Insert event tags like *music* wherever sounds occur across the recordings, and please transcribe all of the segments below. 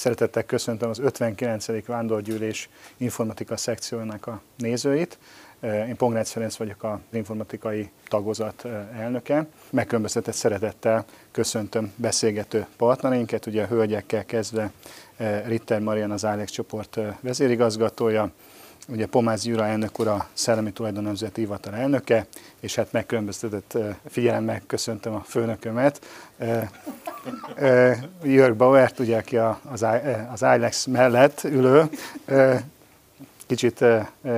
Szeretettel köszöntöm az 59. Vándorgyűlés informatika szekciójának a nézőit. Én Pongrácz Ferenc vagyok az informatikai tagozat elnöke. Megkülönböztetett szeretettel köszöntöm beszélgető partnereinket, ugye a hölgyekkel kezdve Ritter Marian az Alex csoport vezérigazgatója, ugye Pomáz Gyura elnök úr a Szellemi Tulajdon Nemzeti Hivatal elnöke, és hát megkülönböztetett figyelemmel köszöntöm a főnökömet, Jörg Bauert, ugye, aki az, az ILEX mellett ülő, kicsit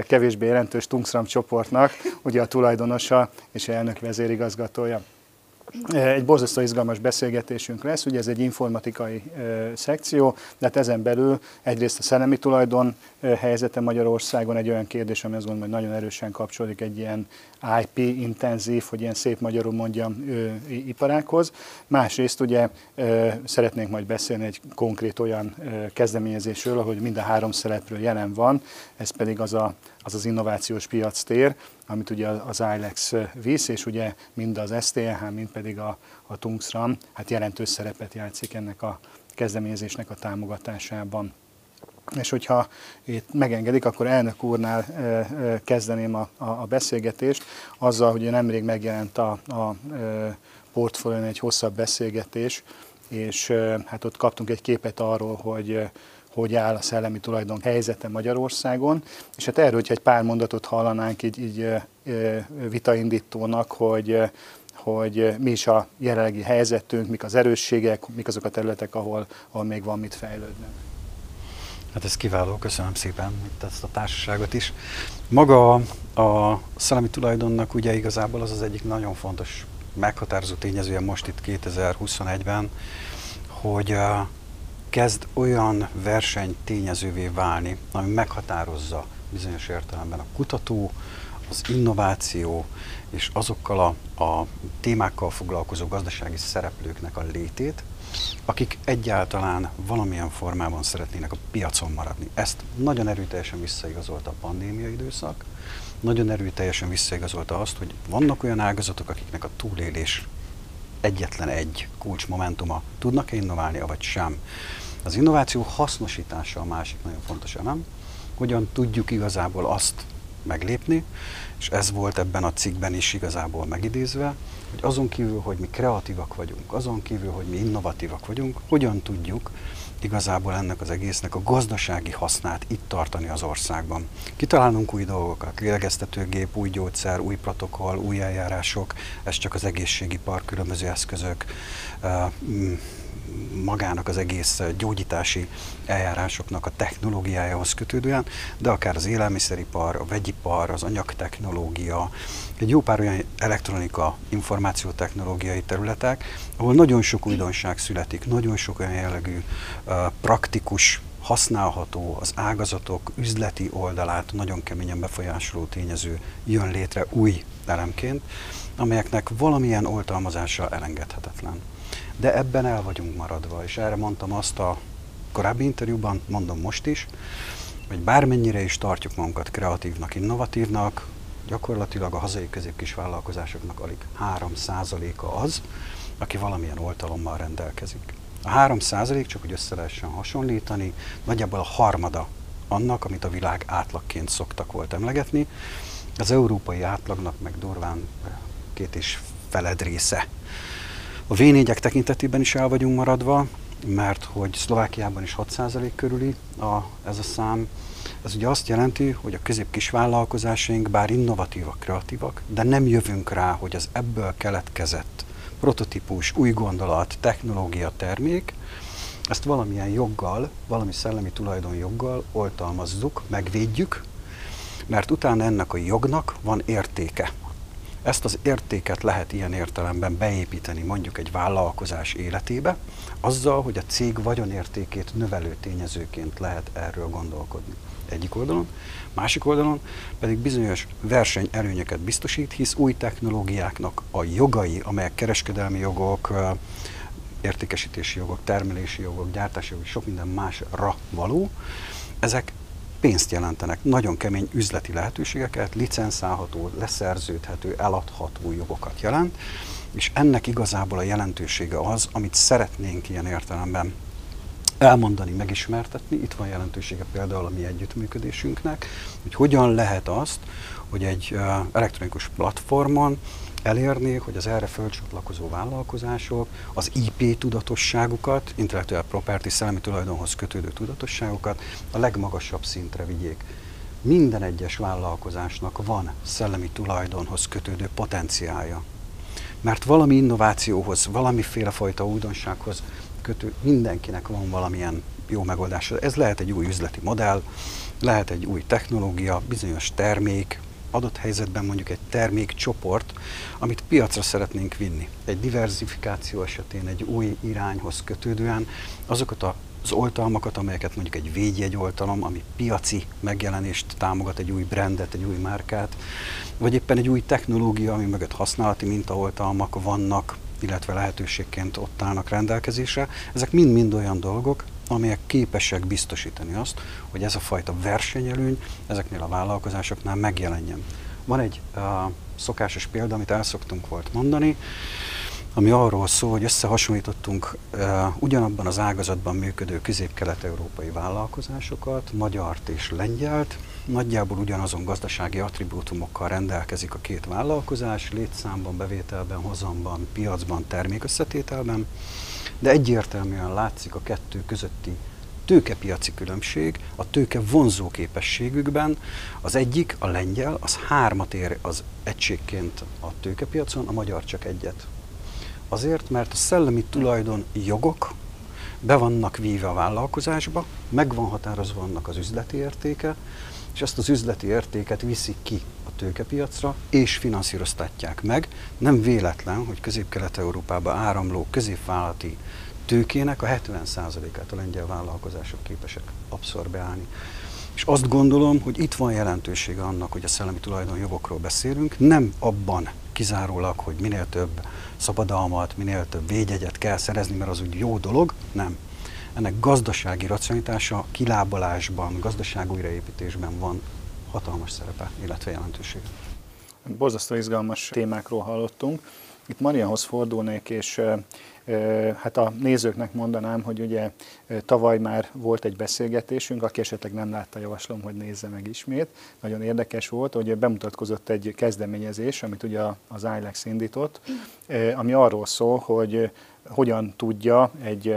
kevésbé jelentős Tungsram csoportnak, ugye a tulajdonosa és elnök vezérigazgatója. Egy borzasztó izgalmas beszélgetésünk lesz, ugye ez egy informatikai szekció, de hát ezen belül egyrészt a szellemi tulajdon helyzete Magyarországon egy olyan kérdés, ami azt gondolom, hogy nagyon erősen kapcsolódik egy ilyen IP-intenzív, hogy ilyen szép magyarul mondjam, iparákhoz. Másrészt ugye szeretnénk majd beszélni egy konkrét olyan kezdeményezésről, ahogy mind a három szereplő jelen van, ez pedig az a, az, az innovációs piac tér, amit ugye az ILEX visz, és ugye mind az STH, mind pedig a, a Tungsram hát jelentős szerepet játszik ennek a kezdeményezésnek a támogatásában. És hogyha itt megengedik, akkor elnök úrnál kezdeném a, a, a beszélgetést, azzal, hogy nemrég megjelent a, a portfólión egy hosszabb beszélgetés, és hát ott kaptunk egy képet arról, hogy hogy áll a szellemi tulajdon helyzete Magyarországon, és hát erről, hogy egy pár mondatot hallanánk így, így vitaindítónak, hogy hogy mi is a jelenlegi helyzetünk, mik az erősségek, mik azok a területek, ahol, ahol még van mit fejlődni. Hát ez kiváló, köszönöm szépen itt ezt a társaságot is. Maga a szellemi tulajdonnak ugye igazából az az egyik nagyon fontos meghatározó tényezője most itt 2021-ben, hogy kezd olyan verseny tényezővé válni, ami meghatározza bizonyos értelemben a kutató, az innováció és azokkal a, a témákkal foglalkozó gazdasági szereplőknek a létét, akik egyáltalán valamilyen formában szeretnének a piacon maradni. Ezt nagyon erőteljesen visszaigazolta a pandémia időszak, nagyon erőteljesen visszaigazolta azt, hogy vannak olyan ágazatok, akiknek a túlélés egyetlen egy kulcsmomentuma, tudnak-e innoválni, vagy sem. Az innováció hasznosítása a másik nagyon fontos elem. Hogyan tudjuk igazából azt meglépni, és ez volt ebben a cikkben is igazából megidézve, hogy azon kívül, hogy mi kreatívak vagyunk, azon kívül, hogy mi innovatívak vagyunk, hogyan tudjuk igazából ennek az egésznek a gazdasági hasznát itt tartani az országban. Kitalálunk új dolgokat, lélegeztetőgép, új gyógyszer, új protokoll, új eljárások, ez csak az egészségipar, különböző eszközök, magának az egész gyógyítási eljárásoknak a technológiájához kötődően, de akár az élelmiszeripar, a vegyipar, az anyagtechnológia, egy jó pár olyan elektronika, információtechnológiai területek, ahol nagyon sok újdonság születik, nagyon sok olyan jellegű praktikus használható, az ágazatok üzleti oldalát nagyon keményen befolyásoló tényező jön létre új elemként, amelyeknek valamilyen oltalmazása elengedhetetlen de ebben el vagyunk maradva, és erre mondtam azt a korábbi interjúban, mondom most is, hogy bármennyire is tartjuk magunkat kreatívnak, innovatívnak, gyakorlatilag a hazai középkis vállalkozásoknak alig 3%-a az, aki valamilyen oltalommal rendelkezik. A 3% csak hogy össze lehessen hasonlítani, nagyjából a harmada annak, amit a világ átlagként szoktak volt emlegetni. Az európai átlagnak meg durván két és feled része a v tekintetében is el vagyunk maradva, mert hogy Szlovákiában is 6% körüli a, ez a szám. Ez ugye azt jelenti, hogy a közép-kis vállalkozásaink bár innovatívak, kreatívak, de nem jövünk rá, hogy az ebből keletkezett prototípus, új gondolat, technológia, termék, ezt valamilyen joggal, valami szellemi tulajdonjoggal oltalmazzuk, megvédjük, mert utána ennek a jognak van értéke. Ezt az értéket lehet ilyen értelemben beépíteni mondjuk egy vállalkozás életébe, azzal, hogy a cég vagyonértékét növelő tényezőként lehet erről gondolkodni. Egyik oldalon, másik oldalon pedig bizonyos versenyelőnyöket biztosít, hisz új technológiáknak a jogai, amelyek kereskedelmi jogok, értékesítési jogok, termelési jogok, gyártási jogok, sok minden másra való, ezek pénzt jelentenek, nagyon kemény üzleti lehetőségeket, licenszálható, leszerződhető, eladható jogokat jelent, és ennek igazából a jelentősége az, amit szeretnénk ilyen értelemben elmondani, megismertetni. Itt van jelentősége például a mi együttműködésünknek, hogy hogyan lehet azt, hogy egy elektronikus platformon elérni, hogy az erre fölcsatlakozó vállalkozások az IP tudatosságukat, intellektuál property szellemi tulajdonhoz kötődő tudatosságukat a legmagasabb szintre vigyék. Minden egyes vállalkozásnak van szellemi tulajdonhoz kötődő potenciálja. Mert valami innovációhoz, valamiféle fajta újdonsághoz kötő, mindenkinek van valamilyen jó megoldása. Ez lehet egy új üzleti modell, lehet egy új technológia, bizonyos termék, adott helyzetben mondjuk egy termékcsoport, amit piacra szeretnénk vinni. Egy diversifikáció esetén egy új irányhoz kötődően azokat a az oltalmakat, amelyeket mondjuk egy védjegy oltalom, ami piaci megjelenést támogat, egy új brandet, egy új márkát, vagy éppen egy új technológia, ami mögött használati mintaoltalmak vannak, illetve lehetőségként ott állnak rendelkezésre. Ezek mind-mind olyan dolgok, amelyek képesek biztosítani azt, hogy ez a fajta versenyelőny ezeknél a vállalkozásoknál megjelenjen. Van egy uh, szokásos példa, amit el szoktunk volt mondani, ami arról szól, hogy összehasonlítottunk uh, ugyanabban az ágazatban működő közép-kelet-európai vállalkozásokat, magyart és lengyelt, nagyjából ugyanazon gazdasági attribútumokkal rendelkezik a két vállalkozás, létszámban, bevételben, hozamban, piacban, termékösszetételben, de egyértelműen látszik a kettő közötti tőkepiaci különbség, a tőke vonzó képességükben. Az egyik, a lengyel, az hármat ér az egységként a tőkepiacon, a magyar csak egyet. Azért, mert a szellemi tulajdon jogok be vannak víve a vállalkozásba, meg van határozva annak az üzleti értéke, és ezt az üzleti értéket viszik ki a tőkepiacra, és finanszíroztatják meg. Nem véletlen, hogy Közép-Kelet-Európába áramló középvállalati tőkének a 70%-át a lengyel vállalkozások képesek abszorbálni. És azt gondolom, hogy itt van jelentősége annak, hogy a szellemi tulajdonjogokról beszélünk, nem abban kizárólag, hogy minél több szabadalmat, minél több védjegyet kell szerezni, mert az úgy jó dolog, nem. Ennek gazdasági racionalitása, kilábalásban, gazdaság újraépítésben van hatalmas szerepe, illetve jelentősége. Borzasztó izgalmas témákról hallottunk. Itt Marianhoz fordulnék, és Hát a nézőknek mondanám, hogy ugye tavaly már volt egy beszélgetésünk, aki esetleg nem látta, javaslom, hogy nézze meg ismét. Nagyon érdekes volt, hogy bemutatkozott egy kezdeményezés, amit ugye az ILEX indított, ami arról szól, hogy hogyan tudja egy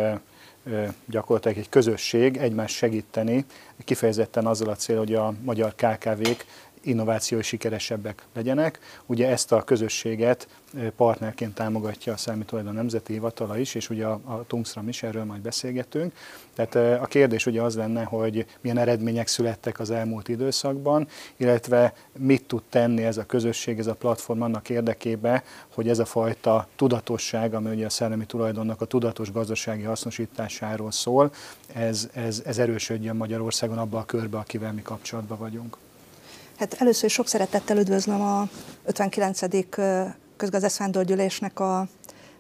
gyakorlatilag egy közösség egymást segíteni, kifejezetten azzal a cél, hogy a magyar KKV-k innovációi sikeresebbek legyenek. Ugye ezt a közösséget partnerként támogatja a Tulajdon Nemzeti Hivatala is, és ugye a, a Tungsram is, erről majd beszélgetünk. Tehát a kérdés ugye az lenne, hogy milyen eredmények születtek az elmúlt időszakban, illetve mit tud tenni ez a közösség, ez a platform annak érdekébe, hogy ez a fajta tudatosság, ami ugye a szellemi tulajdonnak a tudatos gazdasági hasznosításáról szól, ez, ez, ez erősödjön Magyarországon abba a körbe, akivel mi kapcsolatban vagyunk. Hát először is sok szeretettel üdvözlöm a 59. közgazdászvándorgyűlésnek a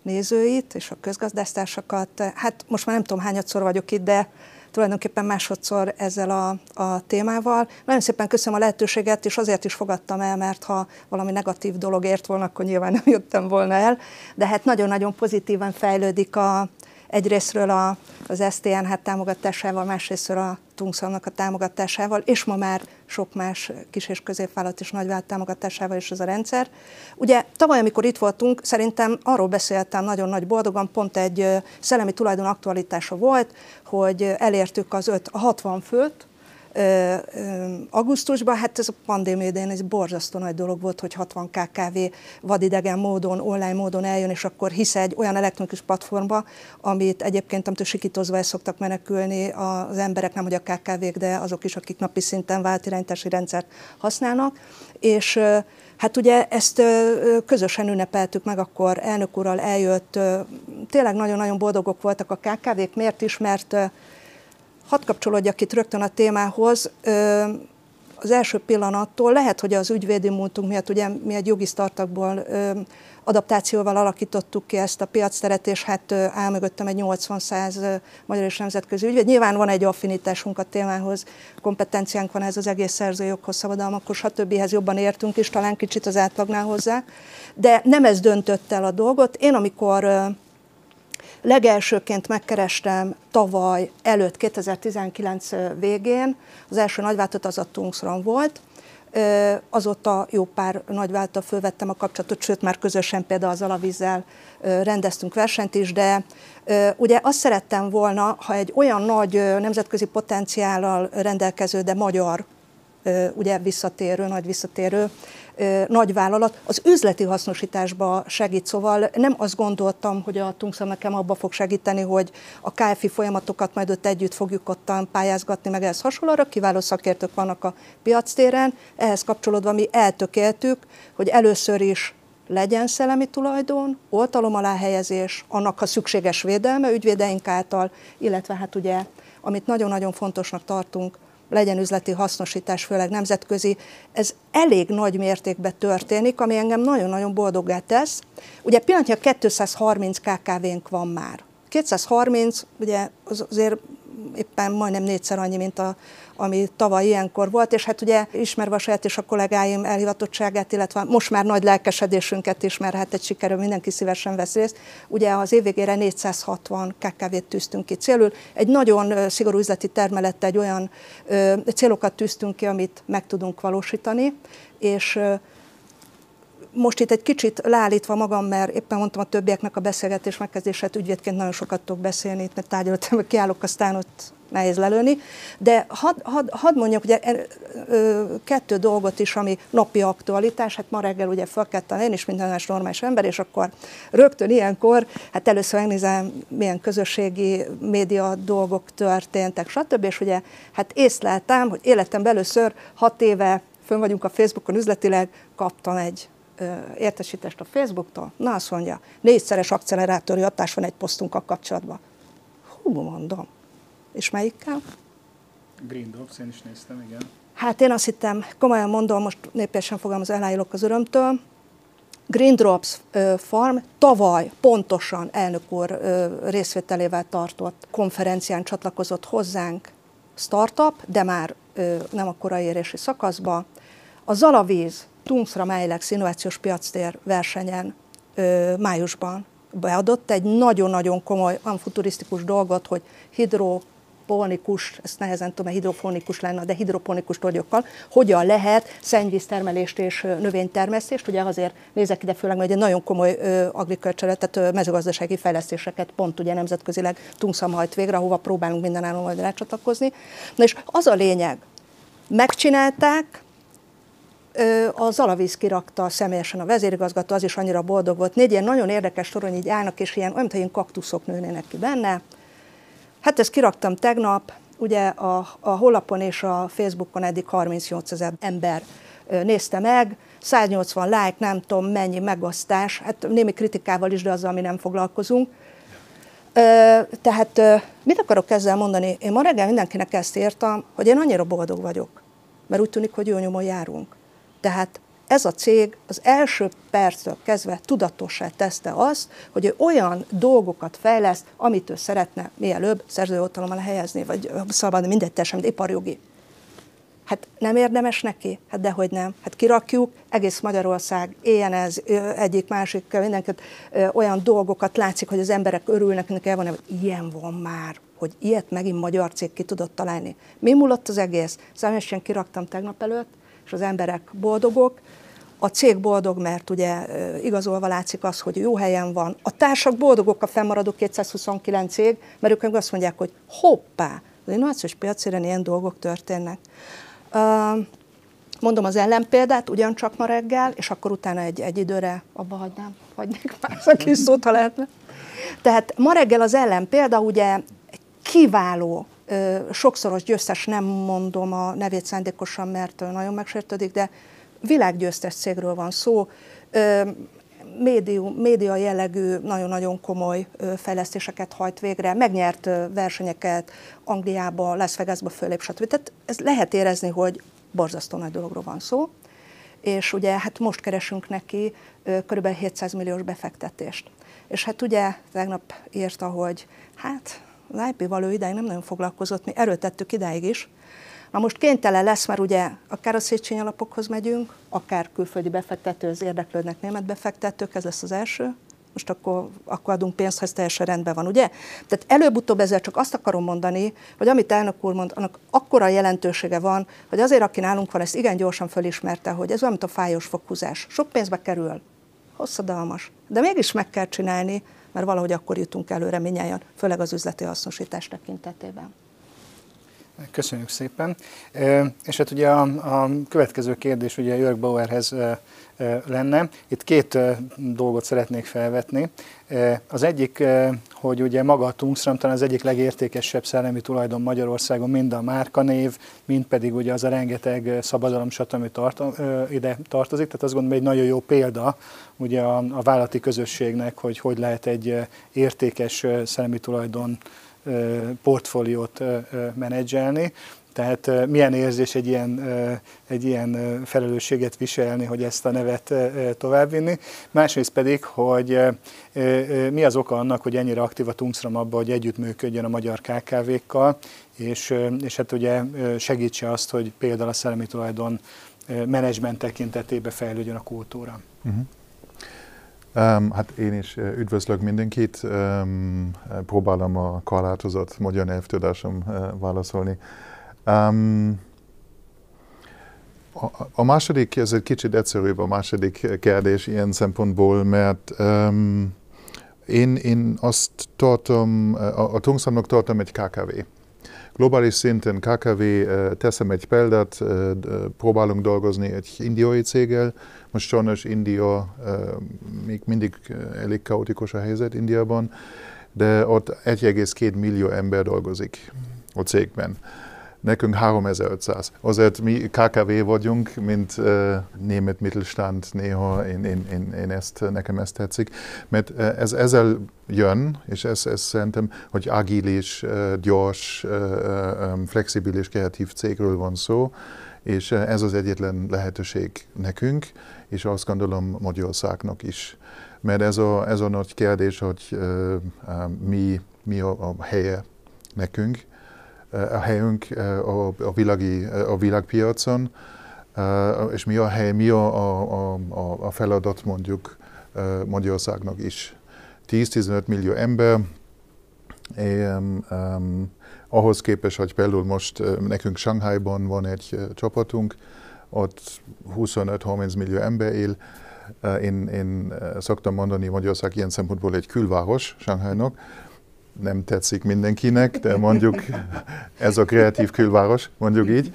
nézőit és a közgazdáztársakat. Hát most már nem tudom hányadszor vagyok itt, de tulajdonképpen másodszor ezzel a, a témával. Nagyon szépen köszönöm a lehetőséget, és azért is fogadtam el, mert ha valami negatív dolog ért volna, akkor nyilván nem jöttem volna el. De hát nagyon-nagyon pozitívan fejlődik a, egyrésztről a, az STN hát támogatásával, másrésztről a Tungszalnak a támogatásával, és ma már sok más kis és középvállalat és nagyvállalat támogatásával is ez a rendszer. Ugye tavaly, amikor itt voltunk, szerintem arról beszéltem nagyon nagy boldogan, pont egy szellemi tulajdon aktualitása volt, hogy elértük az 5, a 60 főt, augusztusban, hát ez a pandémia idején ez borzasztó nagy dolog volt, hogy 60 KKV vadidegen módon, online módon eljön, és akkor hisz egy olyan elektronikus platformba, amit egyébként, amitől sikítozva el szoktak menekülni az emberek, nem hogy a KKV-k, de azok is, akik napi szinten váltirányítási rendszert használnak, és Hát ugye ezt közösen ünnepeltük meg, akkor elnök úrral eljött, tényleg nagyon-nagyon boldogok voltak a KKV-k, miért is, mert Hadd kapcsolódjak itt rögtön a témához. Az első pillanattól lehet, hogy az ügyvédi múltunk miatt, ugye mi egy jogi startupból adaptációval alakítottuk ki ezt a piacteret, és hát áll mögöttem egy 80-100 magyar és nemzetközi ügyvéd. Nyilván van egy affinitásunk a témához, kompetenciánk van ez az egész szerzőjoghoz, szabadalmakhoz, stb. jobban értünk is, talán kicsit az átlagnál hozzá. De nem ez döntött el a dolgot. Én amikor Legelsőként megkerestem tavaly előtt, 2019 végén, az első nagyváltat az a Tungsram volt, Azóta jó pár nagyváltal fölvettem a kapcsolatot, sőt már közösen például az alavízzel rendeztünk versenyt is, de ugye azt szerettem volna, ha egy olyan nagy nemzetközi potenciállal rendelkező, de magyar ugye visszatérő, nagy visszatérő nagy vállalat, az üzleti hasznosításba segít. Szóval nem azt gondoltam, hogy a Tungsza nekem abba fog segíteni, hogy a KFI folyamatokat majd ott együtt fogjuk ottan pályázgatni, meg ehhez hasonlóra. Kiváló szakértők vannak a piactéren. Ehhez kapcsolódva mi eltökéltük, hogy először is legyen szellemi tulajdon, oltalom alá helyezés, annak a szükséges védelme ügyvédeink által, illetve hát ugye, amit nagyon-nagyon fontosnak tartunk, legyen üzleti hasznosítás, főleg nemzetközi, ez elég nagy mértékben történik, ami engem nagyon-nagyon boldoggá tesz. Ugye pillanatnyilag 230 KKV-nk van már. 230, ugye az azért éppen majdnem négyszer annyi, mint a, ami tavaly ilyenkor volt, és hát ugye ismerve a saját és a kollégáim elhivatottságát, illetve most már nagy lelkesedésünket is, mert hát egy sikerül mindenki szívesen vesz részt. Ugye az év végére 460 KKV-t tűztünk ki célul. Egy nagyon szigorú üzleti termelettel egy olyan ö, célokat tűztünk ki, amit meg tudunk valósítani, és most itt egy kicsit leállítva magam, mert éppen mondtam a többieknek a beszélgetés megkezdését, ügyvédként nagyon sokat tudok beszélni, itt mert tárgyalottam, kiállok, aztán ott nehéz lelőni, de hadd had, had mondjak ugye, kettő dolgot is, ami napi aktualitás, hát ma reggel ugye felkeltem én is minden más normális ember, és akkor rögtön ilyenkor, hát először megnézem, milyen közösségi média dolgok történtek, stb. És ugye hát észleltem, hogy életem először hat éve fönn vagyunk a Facebookon üzletileg, kaptam egy értesítést a Facebooktól, na azt mondja, négyszeres accelerátori hatás van egy posztunkkal kapcsolatban. Hú, mondom. És melyikkel? Green Drops, én is néztem, igen. Hát én azt hittem, komolyan mondom, most népesen fogalmaz, elájulok az örömtől, Green Drops Farm tavaly pontosan elnök úr részvételével tartott konferencián csatlakozott hozzánk startup, de már nem a korai érési szakaszba. A Zalavíz Tungsra Mejlex innovációs piactér versenyen májusban beadott egy nagyon-nagyon komoly, futurisztikus dolgot, hogy hidro hidroponikus, ezt nehezen tudom, mert hidrofonikus lenne, de hidroponikus togyokkal, hogyan lehet szennyvíztermelést és növénytermesztést, ugye azért nézek ide főleg, mert egy nagyon komoly agriculture, tehát mezőgazdasági fejlesztéseket pont ugye nemzetközileg Tungszam hajt végre, ahova próbálunk mindenáron majd rácsatlakozni. Na és az a lényeg, megcsinálták, az Alavíz kirakta személyesen a vezérigazgató, az is annyira boldog volt. Négy ilyen nagyon érdekes torony így állnak, és ilyen, olyan, ilyen kaktuszok nőnének ki benne. Hát ezt kiraktam tegnap, ugye a, a honlapon és a Facebookon eddig 38 ezer ember nézte meg, 180 like, nem tudom mennyi megosztás, hát némi kritikával is, de azzal mi nem foglalkozunk. Tehát mit akarok ezzel mondani? Én ma reggel mindenkinek ezt írtam, hogy én annyira boldog vagyok, mert úgy tűnik, hogy jó nyomon járunk. Tehát ez a cég az első perctől kezdve tudatosá teszte azt, hogy ő olyan dolgokat fejleszt, amit ő szeretne mielőbb szerzőoltalommal helyezni, vagy szabad, mindegy, teljesen, mint iparjogi. Hát nem érdemes neki? Hát dehogy nem. Hát kirakjuk, egész Magyarország éljen ez egyik, másik, mindenkit olyan dolgokat látszik, hogy az emberek örülnek, ennek el van, hogy ilyen van már, hogy ilyet megint magyar cég ki tudott találni. Mi múlott az egész? Személyesen kiraktam tegnap előtt, és az emberek boldogok. A cég boldog, mert ugye igazolva látszik az, hogy jó helyen van. A társak boldogok a fennmaradó 229 cég, mert ők azt mondják, hogy hoppá, az innovációs piacéren ilyen dolgok történnek. Mondom az ellenpéldát, ugyancsak ma reggel, és akkor utána egy, egy időre abba hagynám, hagynék más a kis szót, ha lehetne. Tehát ma reggel az ellenpélda ugye egy kiváló sokszoros győztes, nem mondom a nevét szándékosan, mert nagyon megsértődik, de világgyőztes cégről van szó, médium, média jellegű, nagyon-nagyon komoly fejlesztéseket hajt végre, megnyert versenyeket Angliába, Las Vegasba fölép, stb. Tehát ez lehet érezni, hogy borzasztó nagy dologról van szó, és ugye hát most keresünk neki kb. 700 milliós befektetést. És hát ugye tegnap írta, hogy hát az IP való ideig nem nagyon foglalkozott, mi erőtettük idáig is. Na most kénytelen lesz, mert ugye akár a Széchenyi alapokhoz megyünk, akár külföldi befektetőhöz érdeklődnek német befektetők, ez lesz az első most akkor, akkor adunk pénzt, ha ez teljesen rendben van, ugye? Tehát előbb-utóbb ezzel csak azt akarom mondani, hogy amit elnök úr mond, annak akkora jelentősége van, hogy azért, aki nálunk van, ezt igen gyorsan fölismerte, hogy ez olyan, a fájós fokhúzás. Sok pénzbe kerül, hosszadalmas, de mégis meg kell csinálni, mert valahogy akkor jutunk előre minnyáján, főleg az üzleti hasznosítás tekintetében. Köszönjük szépen. És hát ugye a, a következő kérdés ugye Jörg Bauerhez lenne. Itt két dolgot szeretnék felvetni. Az egyik, hogy ugye maga a Tungsram talán az egyik legértékesebb szellemi tulajdon Magyarországon, mind a márkanév, mind pedig ugye az a rengeteg szabadalom, ami tart, ide tartozik. Tehát azt gondolom, egy nagyon jó példa ugye a, a vállalati közösségnek, hogy hogy lehet egy értékes szellemi tulajdon portfóliót menedzselni. Tehát milyen érzés egy ilyen, egy ilyen felelősséget viselni, hogy ezt a nevet továbbvinni. Másrészt pedig, hogy mi az oka annak, hogy ennyire aktív a Tungsram abban, hogy együttműködjön a magyar KKV-kkal, és, és hát ugye segítse azt, hogy például a szellemi tulajdon menedzsment tekintetében fejlődjön a kultúra. Uh-huh. Um, hát én is üdvözlök mindenkit, um, próbálom a korlátozott magyar nyelvtudásom uh, válaszolni. Um, a, második, ez egy kicsit egyszerűbb a második kérdés ilyen szempontból, mert um, én, én azt tartom, a, a Tungszamnak tartom egy KKV. Globális szinten KKV, teszem egy példát, próbálunk dolgozni egy indiai céggel, most sajnos India, még mindig elég kaotikus a helyzet Indiában, de ott 1,2 millió ember dolgozik a cégben nekünk 3500. Azért mi KKV vagyunk, mint uh, német Mittelstand néha, én, én, én, én ezt, nekem ezt tetszik, mert ez ezzel jön, és ez, ez szerintem, hogy agilis, gyors, flexibilis, kreatív cégről van szó, és ez az egyetlen lehetőség nekünk, és azt gondolom Magyarországnak is. Mert ez a, ez a nagy kérdés, hogy uh, mi, mi a, a helye nekünk, a helyünk a, a, világi, a világpiacon, és mi a hely, mi a, a, a, feladat mondjuk Magyarországnak is. 10-15 millió ember, um, um, ahhoz képest, hogy például most nekünk Shanghaiban van egy csapatunk, ott 25-30 millió ember él, én, én szoktam mondani, Magyarország ilyen szempontból egy külváros Shanghainak, nem tetszik mindenkinek, de mondjuk ez a kreatív külváros, mondjuk így.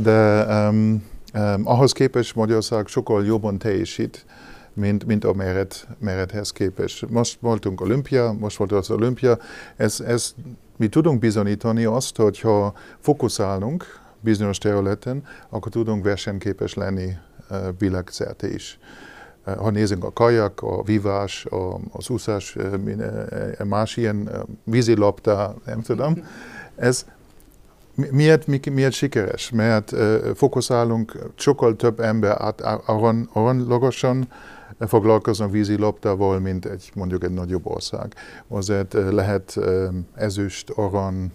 De um, um, ahhoz képest Magyarország sokkal jobban teljesít, mint, mint a méret, mérethez képest. Most voltunk olimpia, most volt az olimpia. Ez, ez, mi tudunk bizonyítani azt, hogyha fókuszálunk bizonyos területen, akkor tudunk versenyképes lenni uh, világszerte is ha nézzünk a kajak, a vívás, a, az úszás, más ilyen vízilapta, nem tudom, ez miért, miért sikeres? Mert fókuszálunk, sokkal több ember át, arra, logosan foglalkoznak vízilaptával, mint egy, mondjuk egy nagyobb ország. Azért lehet ezüst, aran,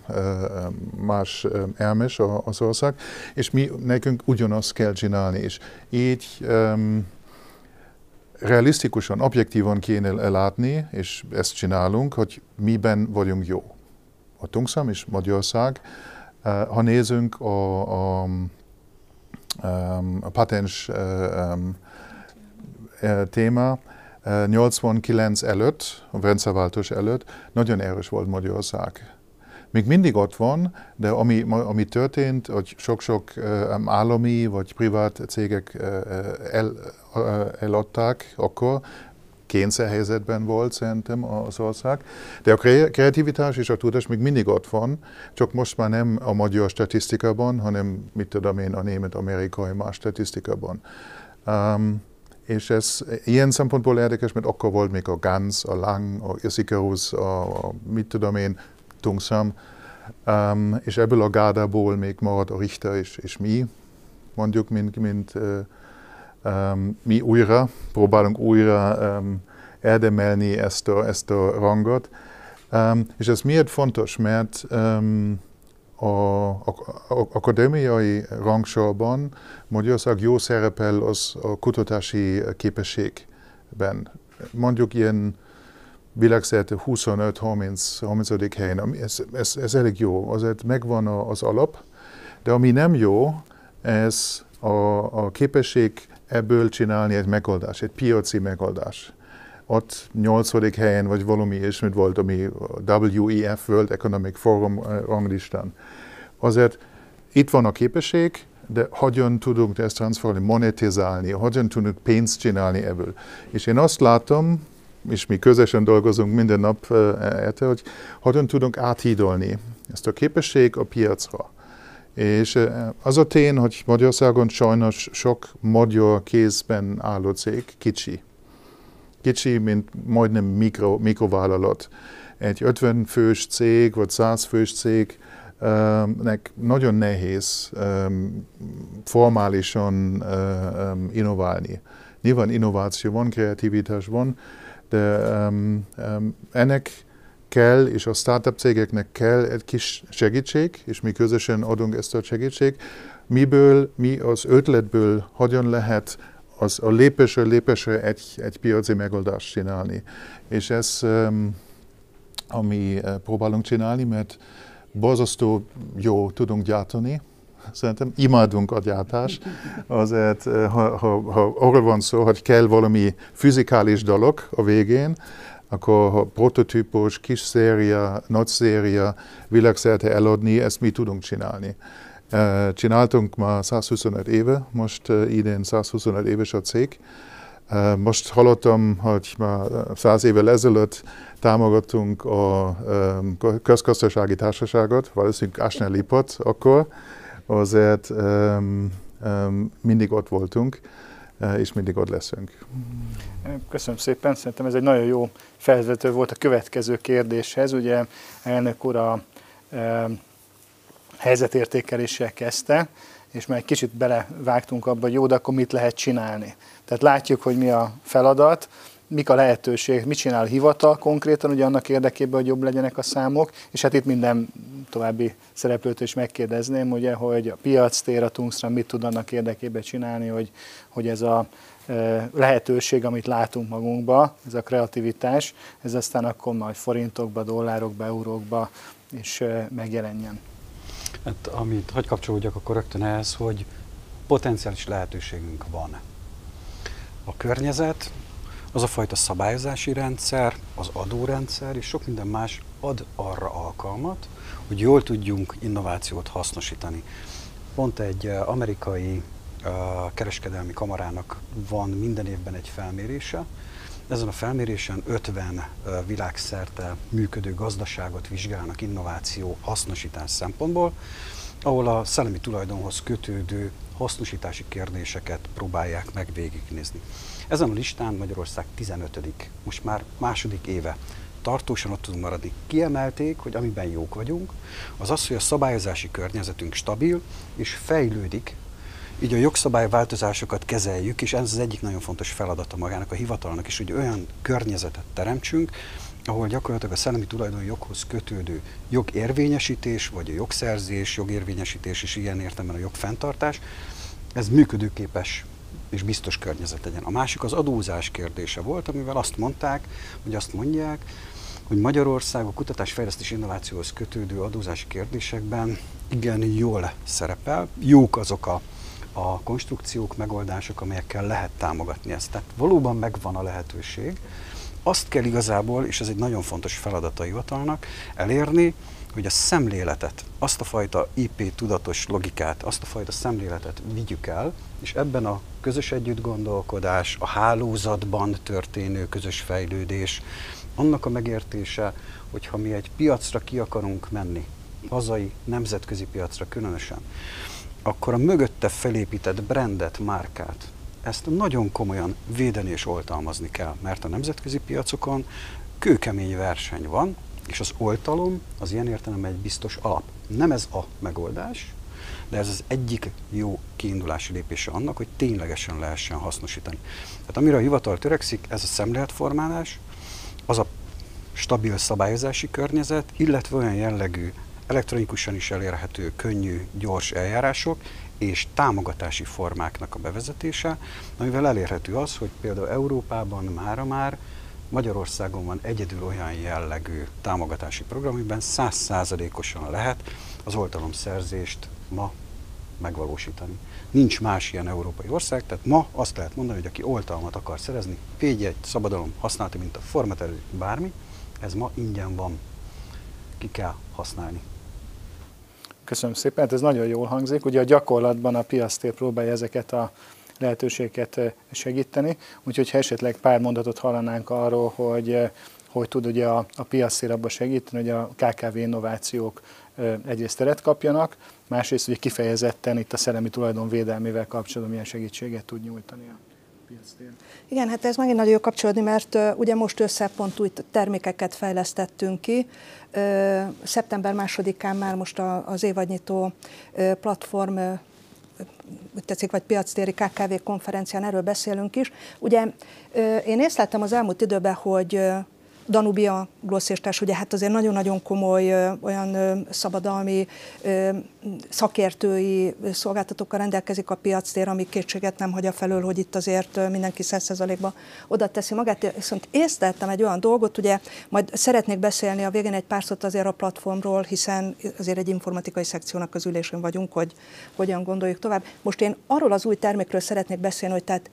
más elmes az ország, és mi nekünk ugyanazt kell csinálni, és így realisztikusan, objektívan kéne látni, és ezt csinálunk, hogy miben vagyunk jó. A Tungszam és Magyarország, eh, ha nézünk a, a, a patens eh, eh, téma, 89 előtt, a rendszerváltás előtt nagyon erős volt Magyarország még mindig ott van, de ami, ami történt, hogy sok-sok állami vagy privát cégek el, eladták akkor, kényszerhelyzetben volt szerintem az ország. De a kreativitás és a tudás még mindig ott van, csak most már nem a magyar statisztikában, hanem mit tudom én, a német-amerikai más statisztikában. Um, és ez ilyen szempontból érdekes, mert akkor volt még a Gans, a Lang, a Issikerus, a, a mit tudom én, Tungsam, um, és ebből a gárdából még marad a Richter és, és mi, mondjuk, mint, mint uh, um, mi újra, próbálunk újra um, érdemelni ezt a, ezt a rangot. Um, és ez miért fontos? Mert um, a, a, a akadémiai rangsorban Magyarország jó szerepel az a kutatási képességben. Mondjuk ilyen világszerte 25-30 helyen. Ez, ez, ez elég jó, azért megvan az alap, de ami nem jó, ez a, a képesség ebből csinálni egy megoldás, egy piaci megoldás. Ott nyolcadik helyen, vagy valami ismét volt, ami WEF, World Economic Forum eh, ranglistán. Azért itt van a képesség, de hogyan tudunk ezt transferálni, monetizálni, hogyan tudunk pénzt csinálni ebből. És én azt látom, és mi közösen dolgozunk minden nap érte, hogy hogyan tudunk áthídolni ezt a képesség a piacra. És az a tény, hogy Magyarországon sajnos sok magyar kézben álló cég kicsi. Kicsi, mint majdnem mikro, mikrovállalat. Egy 50 fős cég, vagy 100 fős cég, nek nagyon nehéz formálisan innoválni. Nyilván innováció van, kreativitás van, de um, um, ennek kell, és a startup cégeknek kell egy kis segítség, és mi közösen adunk ezt a segítség, miből, mi az ötletből hogyan lehet az a lépésről lépésre egy, egy piaci megoldást csinálni. És ez, um, ami uh, próbálunk csinálni, mert borzasztó jó tudunk gyártani, Szerintem imádunk a gyártást, azért eh, ha, ha, ha arról van szó, hogy kell valami fizikális dolog a végén, akkor ha prototípus, kis széria, nagy széria, világszerte eladni, ezt mi tudunk csinálni. Eh, csináltunk már 125 éve, most eh, idén 125 éves a cég. Most hallottam, hogy már száz évvel ezelőtt támogattunk a közgazdasági társaságot, valószínűleg Asner Lipot akkor, azért um, um, mindig ott voltunk, uh, és mindig ott leszünk. Köszönöm szépen, szerintem ez egy nagyon jó felvezető volt a következő kérdéshez. Ugye elnök úr a e, helyzetértékeléssel kezdte, és már egy kicsit belevágtunk abba, hogy jó, de akkor mit lehet csinálni. Tehát látjuk, hogy mi a feladat, mik a lehetőség, mit csinál a hivatal konkrétan, ugye annak érdekében, hogy jobb legyenek a számok, és hát itt minden további szereplőt is megkérdezném, ugye, hogy a piac tér, a Tungsram mit tud annak érdekében csinálni, hogy, hogy ez a e, lehetőség, amit látunk magunkba, ez a kreativitás, ez aztán akkor majd forintokba, dollárokba, eurókba is e, megjelenjen. Hát, amit, hogy kapcsolódjak akkor rögtön ehhez, hogy potenciális lehetőségünk van. A környezet, az a fajta szabályozási rendszer, az adórendszer és sok minden más ad arra alkalmat, hogy jól tudjunk innovációt hasznosítani. Pont egy eh, amerikai uh, kereskedelmi kamarának van minden évben egy felmérése. Ezen a felmérésen 50 uh, eh, világszerte működő gazdaságot vizsgálnak innováció hasznosítás szempontból, ahol a szellemi tulajdonhoz kötődő hasznosítási kérdéseket próbálják meg végignézni. Ezen a listán Magyarország 15 most már második éve tartósan ott tudunk maradni. Kiemelték, hogy amiben jók vagyunk, az az, hogy a szabályozási környezetünk stabil és fejlődik, így a jogszabályváltozásokat kezeljük, és ez az egyik nagyon fontos feladata magának a hivatalnak is, hogy olyan környezetet teremtsünk, ahol gyakorlatilag a szellemi tulajdonjoghoz kötődő jogérvényesítés, vagy a jogszerzés, jogérvényesítés és ilyen értelemben a jogfenntartás, ez működőképes és biztos környezet legyen. A másik az adózás kérdése volt, amivel azt mondták, hogy azt mondják, hogy Magyarország a kutatás, fejlesztés, innovációhoz kötődő adózási kérdésekben igen jól szerepel. Jók azok a, a konstrukciók, megoldások, amelyekkel lehet támogatni ezt. Tehát valóban megvan a lehetőség. Azt kell igazából, és ez egy nagyon fontos feladat a hivatalnak, elérni, hogy a szemléletet, azt a fajta IP tudatos logikát, azt a fajta szemléletet vigyük el, és ebben a közös együttgondolkodás, a hálózatban történő közös fejlődés, annak a megértése, hogy ha mi egy piacra ki akarunk menni, hazai, nemzetközi piacra különösen, akkor a mögötte felépített brandet, márkát, ezt nagyon komolyan védeni és oltalmazni kell, mert a nemzetközi piacokon kőkemény verseny van, és az oltalom az ilyen értelemben egy biztos alap. Nem ez a megoldás, de ez az egyik jó kiindulási lépése annak, hogy ténylegesen lehessen hasznosítani. Tehát amire a hivatal törekszik, ez a szemléletformálás, az a stabil szabályozási környezet, illetve olyan jellegű elektronikusan is elérhető, könnyű, gyors eljárások és támogatási formáknak a bevezetése, amivel elérhető az, hogy például Európában mára már Magyarországon van egyedül olyan jellegű támogatási program, amiben százszázalékosan lehet az oltalomszerzést ma megvalósítani. Nincs más ilyen európai ország, tehát ma azt lehet mondani, hogy aki oltalmat akar szerezni, védjegy, szabadalom, használati, mint a formaterő, bármi, ez ma ingyen van. Ki kell használni. Köszönöm szépen, hát ez nagyon jól hangzik. Ugye a gyakorlatban a piasztér próbálja ezeket a lehetőségeket segíteni, úgyhogy ha esetleg pár mondatot hallanánk arról, hogy hogy tud ugye a, a piasztér abban segíteni, hogy a KKV innovációk egyrészt teret kapjanak, másrészt ugye kifejezetten itt a szellemi tulajdon védelmével kapcsolatban milyen segítséget tud nyújtani a piasztér. Igen, hát ez megint nagyon jó kapcsolódni, mert ugye most összepont új termékeket fejlesztettünk ki. Szeptember másodikán már most az évadnyitó platform úgy tetszik, vagy piactéri KKV konferencián erről beszélünk is. Ugye én észleltem az elmúlt időben, hogy Danubia glosszértás, ugye hát azért nagyon-nagyon komoly olyan szabadalmi szakértői szolgáltatókkal rendelkezik a piactér, ami kétséget nem hagy a felől, hogy itt azért mindenki 100%-ba oda teszi magát. Viszont észleltem egy olyan dolgot, ugye majd szeretnék beszélni a végén egy pár szót azért a platformról, hiszen azért egy informatikai szekciónak az ülésén vagyunk, hogy hogyan gondoljuk tovább. Most én arról az új termékről szeretnék beszélni, hogy tehát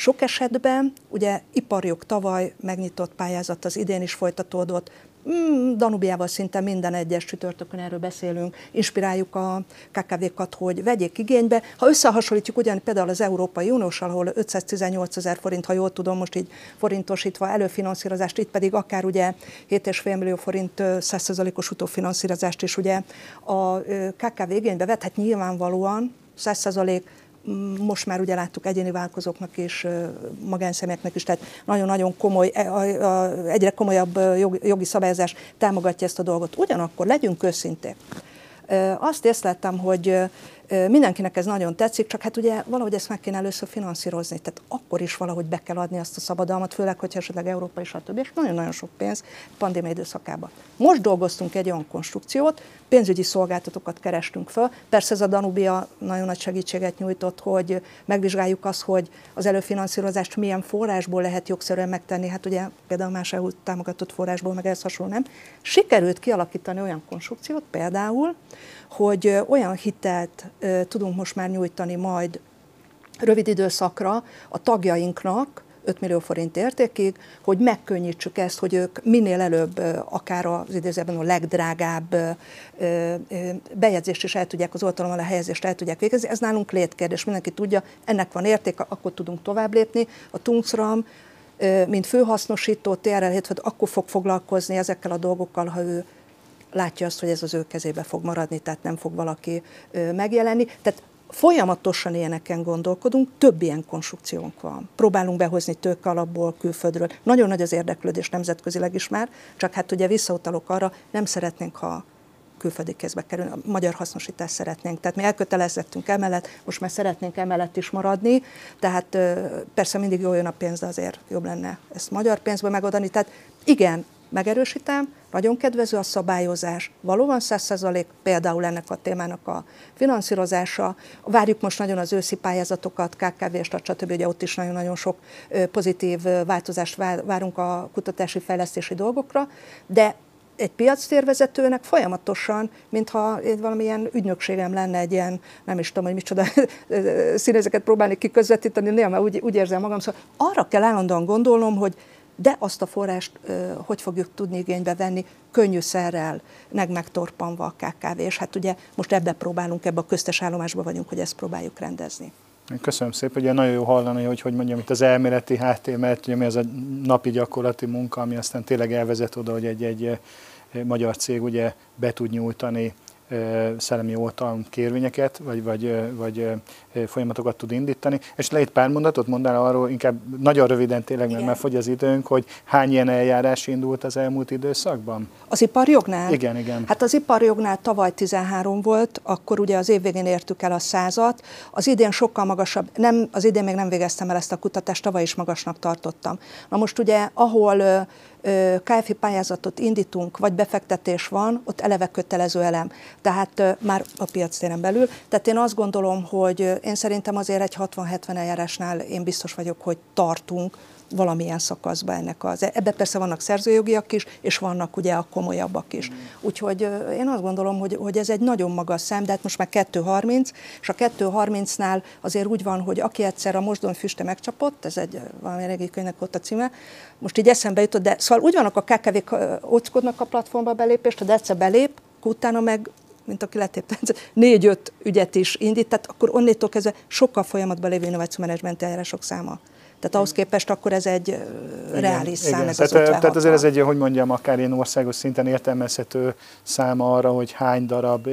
sok esetben ugye iparjog tavaly megnyitott pályázat az idén is folytatódott, mm, Danubiával szinte minden egyes csütörtökön erről beszélünk, inspiráljuk a KKV-kat, hogy vegyék igénybe. Ha összehasonlítjuk ugyan például az Európai Uniós, ahol 518 ezer forint, ha jól tudom, most így forintosítva előfinanszírozást, itt pedig akár ugye 7,5 millió forint 100%-os utófinanszírozást is ugye a KKV igénybe vett, hát nyilvánvalóan 100% most már ugye láttuk egyéni vállalkozóknak és magánszemélyeknek is, tehát nagyon-nagyon komoly, e, egyre komolyabb jogi szabályozás támogatja ezt a dolgot. Ugyanakkor legyünk őszinték. Azt észlettem, hogy Mindenkinek ez nagyon tetszik, csak hát ugye valahogy ezt meg kéne először finanszírozni, tehát akkor is valahogy be kell adni azt a szabadalmat, főleg, hogyha esetleg Európa és a többi, és nagyon-nagyon sok pénz pandémia időszakában. Most dolgoztunk egy olyan konstrukciót, pénzügyi szolgáltatókat kerestünk föl. Persze ez a Danubia nagyon nagy segítséget nyújtott, hogy megvizsgáljuk azt, hogy az előfinanszírozást milyen forrásból lehet jogszerűen megtenni, hát ugye például más EU támogatott forrásból, meg ez hasonló nem. Sikerült kialakítani olyan konstrukciót például, hogy olyan hitelt tudunk most már nyújtani majd rövid időszakra a tagjainknak, 5 millió forint értékig, hogy megkönnyítsük ezt, hogy ők minél előbb, akár az idézőben a legdrágább bejegyzést is el tudják, az oltalom alá helyezést el tudják végezni. Ez nálunk létkérdés, mindenki tudja, ennek van értéke, akkor tudunk tovább lépni. A Tungsram, mint főhasznosító TRL akkor fog foglalkozni ezekkel a dolgokkal, ha ő látja azt, hogy ez az ő kezébe fog maradni, tehát nem fog valaki megjelenni. Tehát folyamatosan ilyeneken gondolkodunk, több ilyen konstrukciónk van. Próbálunk behozni tőke alapból, külföldről. Nagyon nagy az érdeklődés nemzetközileg is már, csak hát ugye visszautalok arra, nem szeretnénk, ha külföldi kézbe kerül, a magyar hasznosítást szeretnénk. Tehát mi elkötelezettünk emellett, most már szeretnénk emellett is maradni, tehát persze mindig jó jön a pénz, de azért jobb lenne ezt magyar pénzből megadani. Tehát igen, megerősítem, nagyon kedvező a szabályozás, valóban 100% például ennek a témának a finanszírozása. Várjuk most nagyon az őszi pályázatokat, KKV-s, stb. Ugye ott is nagyon-nagyon sok pozitív változást várunk a kutatási fejlesztési dolgokra, de egy piactérvezetőnek folyamatosan, mintha valamilyen ügynökségem lenne egy ilyen, nem is tudom, hogy micsoda *laughs* színezeket próbálni kiközvetíteni, néha már úgy, úgy érzem magam, szóval arra kell állandóan gondolnom, hogy de azt a forrást hogy fogjuk tudni igénybe venni, könnyűszerrel, meg megtorpanva a KKV, és hát ugye most ebbe próbálunk, ebbe a köztes állomásba vagyunk, hogy ezt próbáljuk rendezni. Köszönöm szépen, ugye nagyon jó hallani, hogy hogy mondjam, itt az elméleti háttér, mert ugye mi az a napi gyakorlati munka, ami aztán tényleg elvezet oda, hogy egy, egy magyar cég ugye be tud nyújtani szellemi oltalom kérvényeket, vagy, vagy, vagy folyamatokat tud indítani. És le egy pár mondatot mondál arról, inkább nagyon röviden tényleg, mert már fogy az időnk, hogy hány ilyen eljárás indult az elmúlt időszakban? Az iparjognál? Igen, igen. Hát az iparjognál tavaly 13 volt, akkor ugye az év végén értük el a százat. Az idén sokkal magasabb, nem, az idén még nem végeztem el ezt a kutatást, tavaly is magasnak tartottam. Na most ugye, ahol KFI pályázatot indítunk, vagy befektetés van, ott eleve kötelező elem. tehát már a piac téren belül. Tehát én azt gondolom, hogy én szerintem azért egy 60-70 eljárásnál én biztos vagyok, hogy tartunk, valamilyen szakaszba ennek az. Ebben persze vannak szerzőjogiak is, és vannak ugye a komolyabbak is. Úgyhogy én azt gondolom, hogy, hogy ez egy nagyon magas szám, de hát most már 2.30, és a 2.30-nál azért úgy van, hogy aki egyszer a mosdon füste megcsapott, ez egy valami régi könyvnek ott a címe, most így eszembe jutott, de szóval úgy vannak a KKV-k óckodnak a platformba belépést, de egyszer belép, utána meg mint aki letépte, *laughs* négy-öt ügyet is indít, tehát akkor onnétól kezdve sokkal folyamatban lévő innovációmenedzsment eljárások száma. Tehát ahhoz képest akkor ez egy igen, reális szám. Igen. Tehát, tehát azért ez egy, hogy mondjam, akár ilyen országos szinten értelmezhető száma arra, hogy hány darab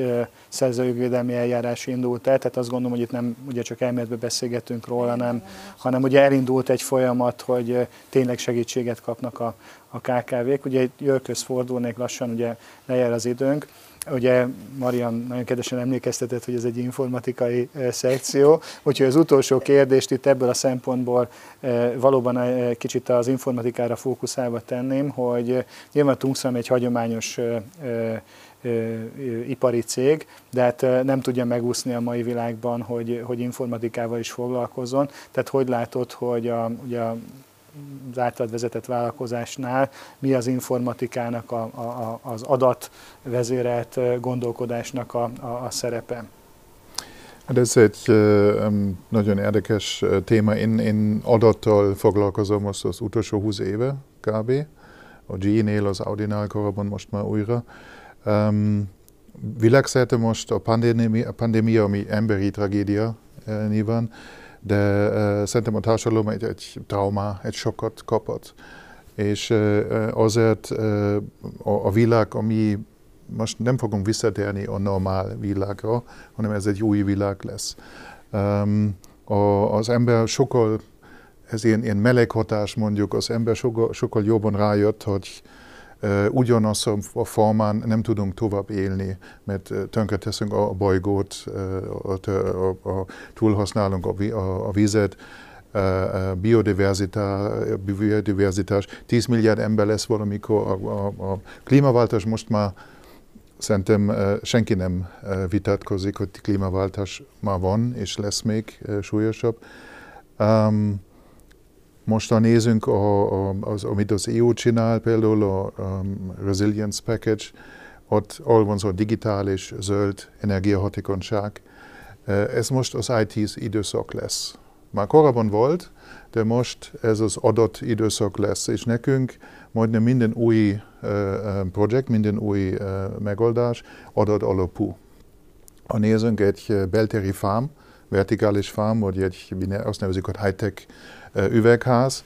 szerzőjogvédelmi eljárás indult el. Tehát azt gondolom, hogy itt nem ugye csak elméletben beszélgetünk róla, nem, hanem ugye elindult egy folyamat, hogy tényleg segítséget kapnak a, a KKV-k. Ugye jövőköz fordulnék lassan, ugye lejár az időnk. Ugye Marian nagyon kedvesen emlékeztetett, hogy ez egy informatikai szekció, úgyhogy az utolsó kérdést itt ebből a szempontból valóban kicsit az informatikára fókuszálva tenném, hogy nyilván a Tungstram egy hagyományos ipari cég, de hát nem tudja megúszni a mai világban, hogy, hogy informatikával is foglalkozzon. Tehát hogy látod, hogy a, ugye a az általad vezetett vállalkozásnál mi az informatikának, a, a, az adatvezérelt gondolkodásnak a, a, a szerepe? Hát ez egy nagyon érdekes téma. Én, én adattal foglalkozom most az utolsó 20 éve kb. A G-nél, az Audi-nál korábban most már újra. Um, világszerte most a pandémia, a pandémia, ami emberi tragédia uh, nyilván, de uh, szerintem a társadalom egy, egy trauma, egy sokat kapott. És uh, azért uh, a, a világ, ami most nem fogunk visszatérni a normál világra, hanem ez egy új világ lesz. Um, a, az ember sokkal, ez ilyen, ilyen meleghatás mondjuk, az ember sokkal, sokkal jobban rájött, hogy ugyanaz a formán nem tudunk tovább élni, mert tönkreteszünk a bolygót, a, a, a, túlhasználunk a, a, a vizet, biodiverzitás, biodiverzitás, 10 milliárd ember lesz valamikor, a, a, a klímaváltozás most már Szerintem senki nem vitatkozik, hogy klímaváltás már van, és lesz még súlyosabb. Um, ha nézünk, a, a, az, amit az EU csinál, például a um, Resilience Package, ott ahol van szó digitális, zöld energiahatékonyság. Ez most az IT időszak lesz. Már korábban volt, de most ez az adott időszak lesz, és nekünk majdnem minden új uh, projekt, minden új uh, megoldás adat alapú. Ha nézünk egy beltéri farm, vertikális farm, vagy egy, azt nevezik, hogy high-tech üvegház,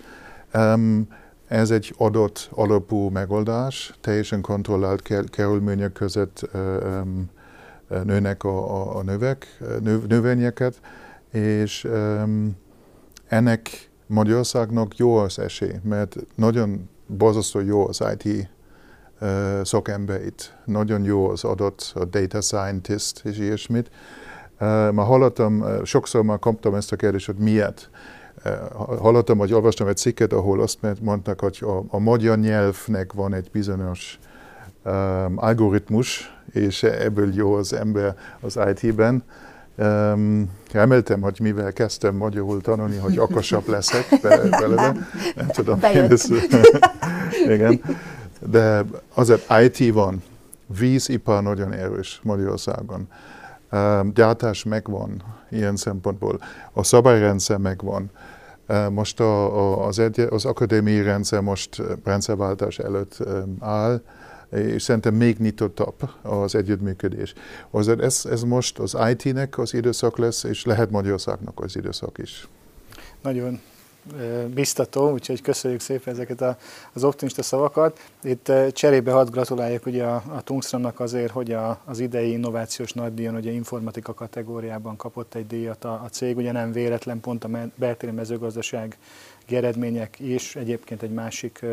ez egy adott alapú megoldás, teljesen kontrollált körülmények között nőnek a, a, a növek, növ, növényeket, és ennek Magyarországnak jó az esély, mert nagyon borzasztó jó az IT szakember itt. Nagyon jó az adott, a data scientist és ilyesmit. Már hallottam, sokszor már kaptam ezt a kérdést, hogy miért. Hallottam, vagy olvastam egy cikket, ahol azt mondták, hogy a, a magyar nyelvnek van egy bizonyos um, algoritmus, és ebből jó az ember az IT-ben. Um, reméltem, hogy mivel kezdtem magyarul tanulni, hogy okosabb leszek belőle. Nem tudom. Ez, *laughs* igen. De azért IT van. Vízipar nagyon erős Magyarországon. Um, gyártás megvan ilyen szempontból. A szabályrendszer megvan. Most a, az, egy, az akadémiai rendszer most rendszerváltás előtt áll és szerintem még nyitottabb az együttműködés. Azért ez, ez most az IT-nek az időszak lesz, és lehet Magyarországnak az időszak is. Nagyon biztató, úgyhogy köszönjük szépen ezeket az optimista szavakat. Itt cserébe hadd gratuláljak ugye a, a Tungstramnak azért, hogy a, az idei innovációs nagydíjon, ugye informatika kategóriában kapott egy díjat a, a cég, ugye nem véletlen, pont a beltéri mezőgazdaság eredmények is, egyébként egy másik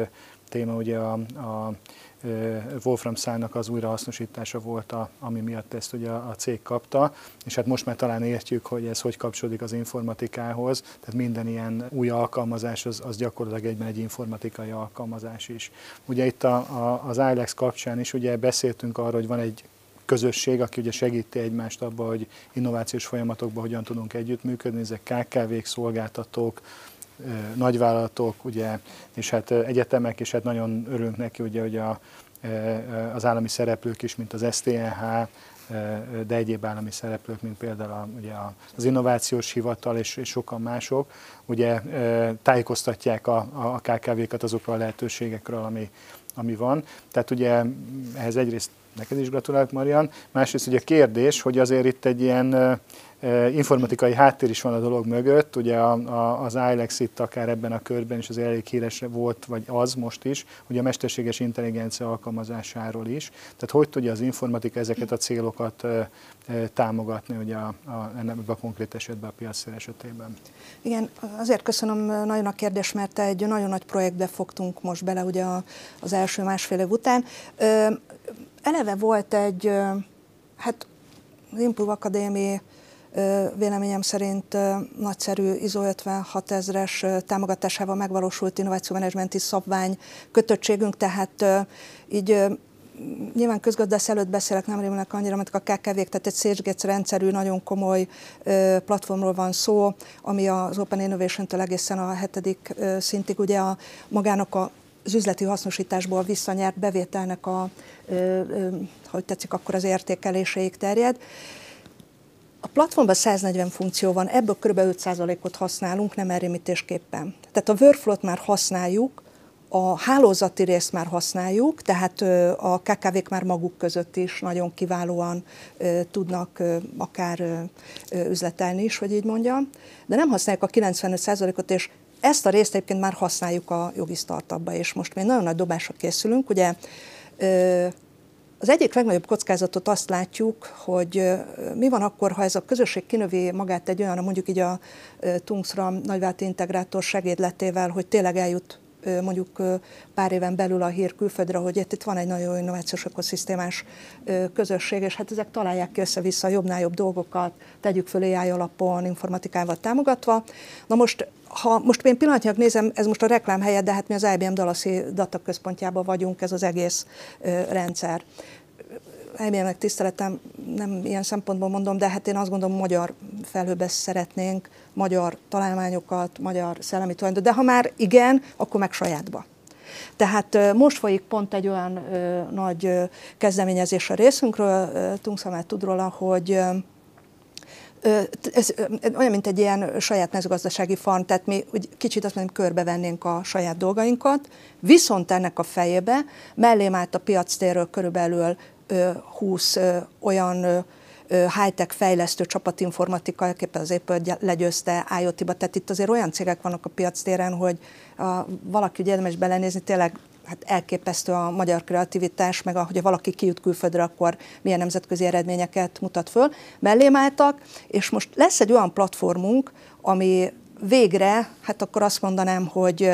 téma ugye a, a Wolfram szálnak az újrahasznosítása volt, a, ami miatt ezt ugye a cég kapta, és hát most már talán értjük, hogy ez hogy kapcsolódik az informatikához, tehát minden ilyen új alkalmazás az, az gyakorlatilag egyben egy informatikai alkalmazás is. Ugye itt a, a, az ILEX kapcsán is ugye beszéltünk arról, hogy van egy közösség, aki ugye segíti egymást abba, hogy innovációs folyamatokban hogyan tudunk együttműködni, ezek KKV-k, szolgáltatók, nagyvállalatok, ugye, és hát egyetemek, és hát nagyon örülünk neki, ugye, hogy a, az állami szereplők is, mint az STNH, de egyéb állami szereplők, mint például a, ugye az Innovációs Hivatal és, és sokan mások, ugye tájékoztatják a, a KKV-kat azokról a lehetőségekről, ami, ami van. Tehát ugye ehhez egyrészt neked is gratulálok, Marian, másrészt ugye a kérdés, hogy azért itt egy ilyen informatikai háttér is van a dolog mögött, ugye a, a, az ILEX itt akár ebben a körben is az elég híres volt, vagy az most is, ugye a mesterséges intelligencia alkalmazásáról is. Tehát hogy tudja az informatika ezeket a célokat e, e, támogatni ugye a, a, ennek a konkrét esetben a piac esetében? Igen, azért köszönöm nagyon a kérdést, mert egy nagyon nagy projektbe fogtunk most bele ugye az első másfél év után. Eleve volt egy, hát az Improve Akadémi véleményem szerint nagyszerű ISO 56 ezres támogatásával megvalósult innovációmenedzsmenti szabvány kötöttségünk, tehát így nyilván közgazdász előtt beszélek, nem rémülnek annyira, mert a kkv tehát egy SageGates rendszerű, nagyon komoly platformról van szó, ami az Open Innovation-től egészen a hetedik szintig ugye a magának a az üzleti hasznosításból visszanyert bevételnek a, hogy tetszik, akkor az értékeléséig terjed. A platformban 140 funkció van, ebből kb. 5%-ot használunk, nem elrémítésképpen. Tehát a workflow-t már használjuk, a hálózati részt már használjuk, tehát a KKV-k már maguk között is nagyon kiválóan tudnak akár üzletelni is, hogy így mondjam, de nem használjuk a 95%-ot, és ezt a részt egyébként már használjuk a jogi startupba, és most mi nagyon nagy dobásra készülünk. Ugye az egyik legnagyobb kockázatot azt látjuk, hogy mi van akkor, ha ez a közösség kinövi magát egy olyan, mondjuk így a Tungsram nagyvált integrátor segédletével, hogy tényleg eljut mondjuk pár éven belül a hír külföldre, hogy itt van egy nagyon innovációs ökoszisztémás közösség, és hát ezek találják ki össze-vissza jobbnál jobb dolgokat, tegyük föl AI alapon, informatikával támogatva. Na most ha most én pillanatnyilag nézem, ez most a reklám helyett, de hát mi az IBM Dallasi dataközpontjában vagyunk, ez az egész rendszer. IBM-nek tiszteletem, nem ilyen szempontból mondom, de hát én azt gondolom, magyar felhőbe szeretnénk, magyar találmányokat, magyar szellemi tulajdon, de ha már igen, akkor meg sajátba. Tehát most folyik pont egy olyan ö, nagy ö, kezdeményezés a részünkről, Tungszamát tud róla, hogy ö, ez olyan, mint egy ilyen saját mezőgazdasági farm, tehát mi úgy kicsit azt mondom, körbevennénk a saját dolgainkat, viszont ennek a fejébe mellém állt a piac térről körülbelül 20 olyan high-tech fejlesztő csapatinformatika, Apple legyőzte IoT-ba, tehát itt azért olyan cégek vannak a piac téren, hogy a, valaki ugye érdemes belenézni, tényleg hát elképesztő a magyar kreativitás, meg ahogy valaki kijut külföldre, akkor milyen nemzetközi eredményeket mutat föl. Mellém álltak, és most lesz egy olyan platformunk, ami végre, hát akkor azt mondanám, hogy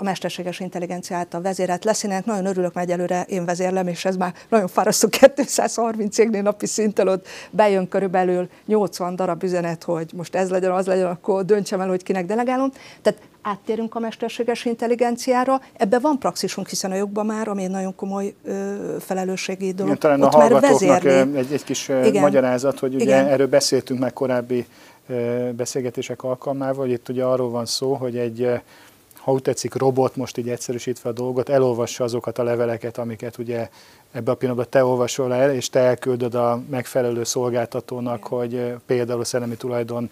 a mesterséges intelligencia által vezérelt lesz. Én nagyon örülök, mert egyelőre én vezérlem, és ez már nagyon fárasztó *laughs* 230 cégnél napi szinten ott bejön körülbelül 80 darab üzenet, hogy most ez legyen, az legyen, akkor döntsem el, hogy kinek delegálom. Tehát áttérünk a mesterséges intelligenciára. Ebben van praxisunk, hiszen a jogban már, ami egy nagyon komoly ö, felelősségi dolog. Igen, talán Ott a hallgatóknak egy, egy kis Igen. magyarázat, hogy ugye Igen. erről beszéltünk meg korábbi beszélgetések alkalmával, hogy itt ugye arról van szó, hogy egy ha úgy tetszik, robot, most így egyszerűsítve a dolgot, elolvassa azokat a leveleket, amiket ugye ebbe a pillanatban te olvasol el, és te elküldöd a megfelelő szolgáltatónak, hogy például a szellemi tulajdon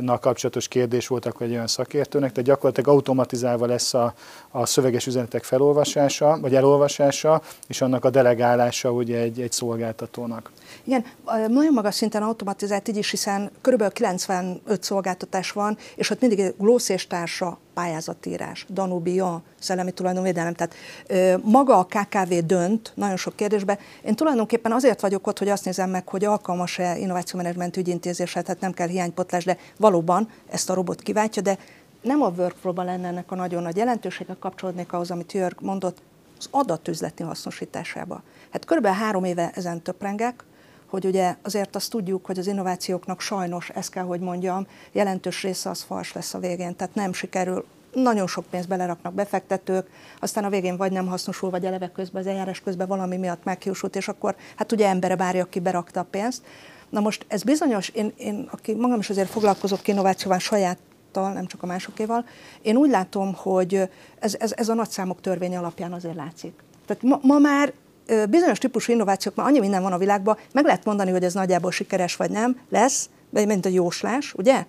na kapcsolatos kérdés volt akkor egy olyan szakértőnek, tehát gyakorlatilag automatizálva lesz a, a szöveges üzenetek felolvasása, vagy elolvasása, és annak a delegálása ugye egy, egy szolgáltatónak. Igen, nagyon magas szinten automatizált így is, hiszen kb. 95 szolgáltatás van, és ott mindig glossz és társa pályázatírás, Danubia, szellemi tulajdonvédelem. Tehát ö, maga a KKV dönt nagyon sok kérdésben. Én tulajdonképpen azért vagyok ott, hogy azt nézem meg, hogy alkalmas-e innovációmenedzsment ügyintézésre, tehát nem kell hiánypotlás, de valóban ezt a robot kiváltja, de nem a workflow-ban lenne ennek a nagyon nagy jelentősége, kapcsolódnék ahhoz, amit Jörg mondott, az adatüzleti hasznosításába. Hát körülbelül három éve ezen töprengek, hogy ugye azért azt tudjuk, hogy az innovációknak sajnos, ezt kell, hogy mondjam, jelentős része az fals lesz a végén, tehát nem sikerül nagyon sok pénzt beleraknak befektetők, aztán a végén vagy nem hasznosul, vagy eleve közben, az eljárás közben valami miatt meghiúsult, és akkor hát ugye embere várja, aki berakta a pénzt. Na most ez bizonyos, én, én aki magam is azért foglalkozok innovációval saját nem csak a másokéval. Én úgy látom, hogy ez, ez, ez a nagyszámok törvény alapján azért látszik. Tehát ma, ma már bizonyos típusú innovációk, már annyi minden van a világban, meg lehet mondani, hogy ez nagyjából sikeres vagy nem, lesz, mint a jóslás, ugye?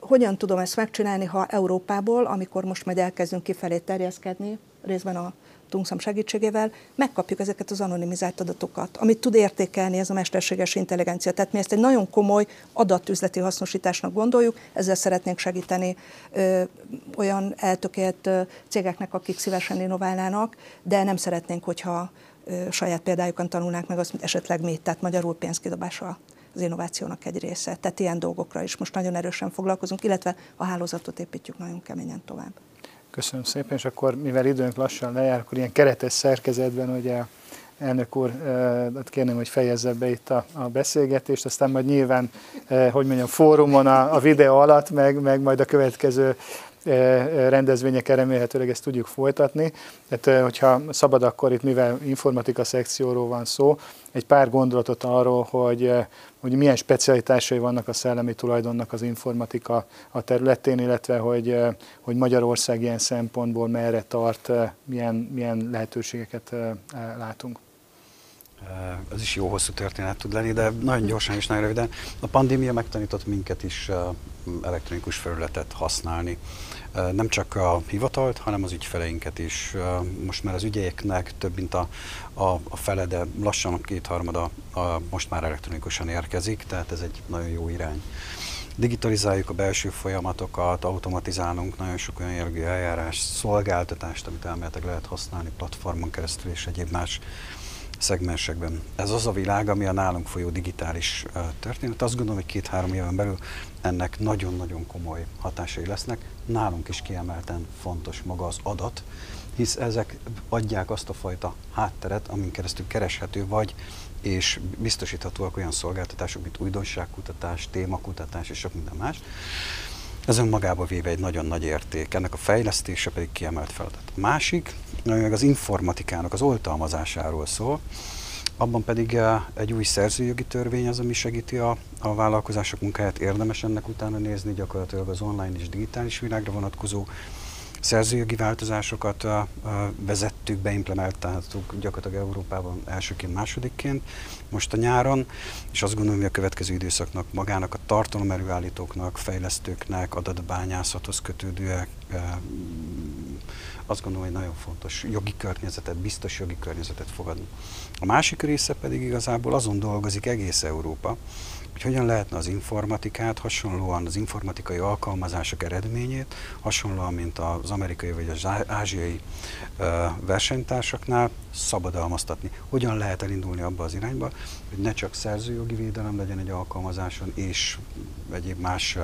Hogyan tudom ezt megcsinálni, ha Európából, amikor most majd elkezdünk kifelé terjeszkedni, részben a Tungszam segítségével megkapjuk ezeket az anonimizált adatokat, amit tud értékelni ez a mesterséges intelligencia. Tehát mi ezt egy nagyon komoly adatüzleti hasznosításnak gondoljuk, ezzel szeretnénk segíteni ö, olyan eltökélt ö, cégeknek, akik szívesen innoválnának, de nem szeretnénk, hogyha saját példájukon tanulnák meg azt, mint esetleg mi, tehát magyarul pénzkidobása az innovációnak egy része. Tehát ilyen dolgokra is most nagyon erősen foglalkozunk, illetve a hálózatot építjük nagyon keményen tovább. Köszönöm szépen, és akkor mivel időnk lassan lejár, akkor ilyen keretes szerkezetben, hogy a elnök úr, hát kérném, hogy fejezze be itt a, a beszélgetést, aztán majd nyilván, hogy mondjam, fórumon a, a videó alatt, meg, meg majd a következő rendezvényeken remélhetőleg ezt tudjuk folytatni. Tehát, hogyha szabad, akkor itt, mivel informatika szekcióról van szó, egy pár gondolatot arról, hogy, hogy milyen specialitásai vannak a szellemi tulajdonnak az informatika a területén, illetve hogy, hogy Magyarország ilyen szempontból merre tart, milyen, milyen lehetőségeket látunk. Ez is jó hosszú történet tud lenni, de nagyon gyorsan és nagyon röviden. A pandémia megtanított minket is elektronikus felületet használni nem csak a hivatalt, hanem az ügyfeleinket is. Most már az ügyeknek több mint a, a, a fele, de lassan a kétharmada a, most már elektronikusan érkezik, tehát ez egy nagyon jó irány. Digitalizáljuk a belső folyamatokat, automatizálunk nagyon sok olyan jellegű eljárás, szolgáltatást, amit elméletileg lehet használni platformon keresztül és egyéb más szegmensekben. Ez az a világ, ami a nálunk folyó digitális történet. Azt gondolom, hogy két-három éven belül ennek nagyon-nagyon komoly hatásai lesznek. Nálunk is kiemelten fontos maga az adat, hisz ezek adják azt a fajta hátteret, amin keresztül kereshető vagy, és biztosíthatóak olyan szolgáltatások, mint újdonságkutatás, témakutatás és sok minden más. Ez önmagába véve egy nagyon nagy érték, ennek a fejlesztése pedig kiemelt feladat. A másik, ami meg az informatikának az oltalmazásáról szól, abban pedig eh, egy új szerzőjogi törvény az, ami segíti a, a vállalkozások munkáját. Érdemes ennek utána nézni, gyakorlatilag az online és digitális világra vonatkozó szerzőjogi változásokat vezettük, beimplementáltuk gyakorlatilag Európában elsőként, másodikként most a nyáron, és azt gondolom, hogy a következő időszaknak magának a tartalomerőállítóknak, fejlesztőknek, adatbányászathoz kötődőek, azt gondolom, hogy nagyon fontos jogi környezetet, biztos jogi környezetet fogadni. A másik része pedig igazából azon dolgozik egész Európa, hogy hogyan lehetne az informatikát hasonlóan az informatikai alkalmazások eredményét, hasonlóan, mint az amerikai vagy az ázsiai versenytársaknál szabadalmaztatni. Hogyan lehet elindulni abba az irányba, hogy ne csak szerzőjogi védelem legyen egy alkalmazáson, és egyéb más,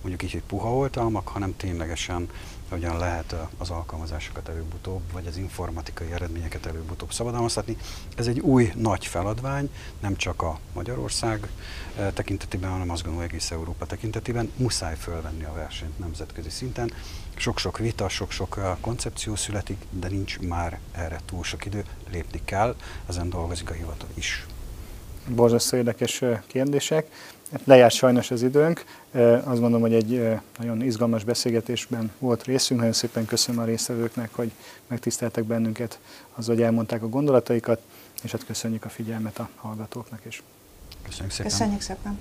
mondjuk így, hogy puha oltalmak, hanem ténylegesen hogyan lehet az alkalmazásokat előbb-utóbb, vagy az informatikai eredményeket előbb-utóbb szabadalmaztatni. Ez egy új nagy feladvány, nem csak a Magyarország tekintetében, hanem azt gondolom egész Európa tekintetében. Muszáj fölvenni a versenyt nemzetközi szinten. Sok-sok vita, sok-sok koncepció születik, de nincs már erre túl sok idő, lépni kell, ezen dolgozik a hivatal is. Borzasztó érdekes kérdések. Lejárt sajnos az időnk. Azt gondolom, hogy egy nagyon izgalmas beszélgetésben volt részünk. Nagyon szépen köszönöm a résztvevőknek, hogy megtiszteltek bennünket az, hogy elmondták a gondolataikat, és hát köszönjük a figyelmet a hallgatóknak is. Köszönjük szépen. Köszönjük szépen.